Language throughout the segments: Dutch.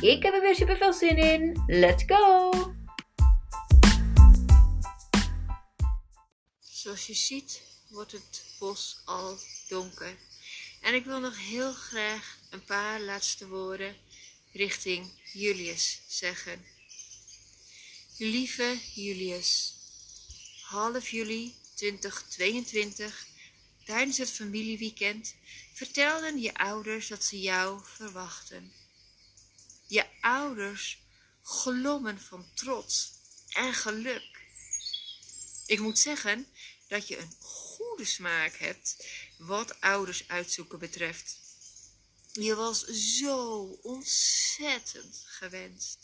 Ik heb er weer super veel zin in. Let's go! Zoals je ziet wordt het bos al donker. En ik wil nog heel graag een paar laatste woorden richting Julius zeggen. Lieve Julius, half juli 2022, tijdens het familieweekend, vertelden je ouders dat ze jou verwachten. Je ouders glommen van trots en geluk. Ik moet zeggen dat je een goede smaak hebt wat ouders uitzoeken betreft. Je was zo ontzettend gewenst.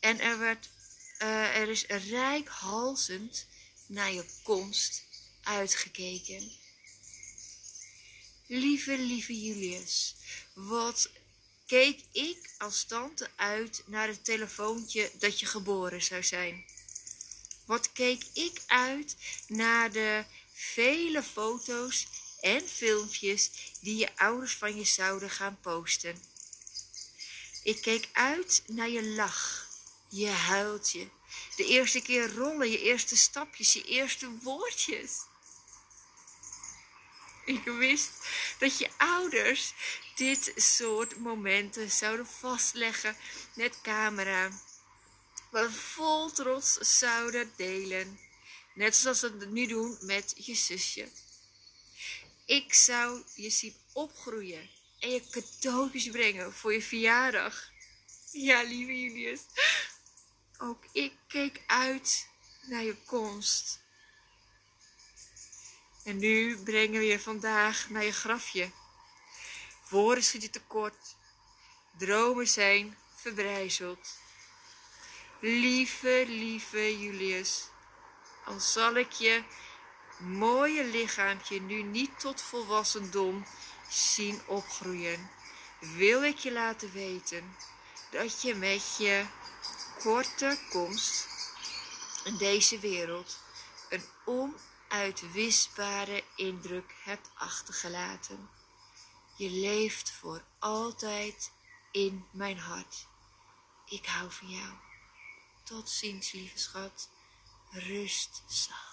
En er, werd, uh, er is rijkhalsend naar je komst uitgekeken. Lieve, lieve Julius, wat keek ik als tante uit naar het telefoontje dat je geboren zou zijn. Wat keek ik uit naar de vele foto's en filmpjes die je ouders van je zouden gaan posten. Ik keek uit naar je lach, je huiltje, de eerste keer rollen, je eerste stapjes, je eerste woordjes. Ik wist dat je ouders dit soort momenten zouden vastleggen met camera. We vol trots zouden delen. Net zoals ze het nu doen met je zusje. Ik zou je zien opgroeien en je cadeautjes brengen voor je verjaardag. Ja, lieve Julius. Ook ik keek uit naar je komst. En nu brengen we je vandaag naar je grafje. Woorden schieten tekort. Dromen zijn verbrijzeld. Lieve, lieve Julius, al zal ik je mooie lichaampje nu niet tot volwassendom zien opgroeien, wil ik je laten weten dat je met je korte komst in deze wereld een onuitwisbare indruk hebt achtergelaten. Je leeft voor altijd in mijn hart. Ik hou van jou. Tot ziens, lieve schat. Rust zacht.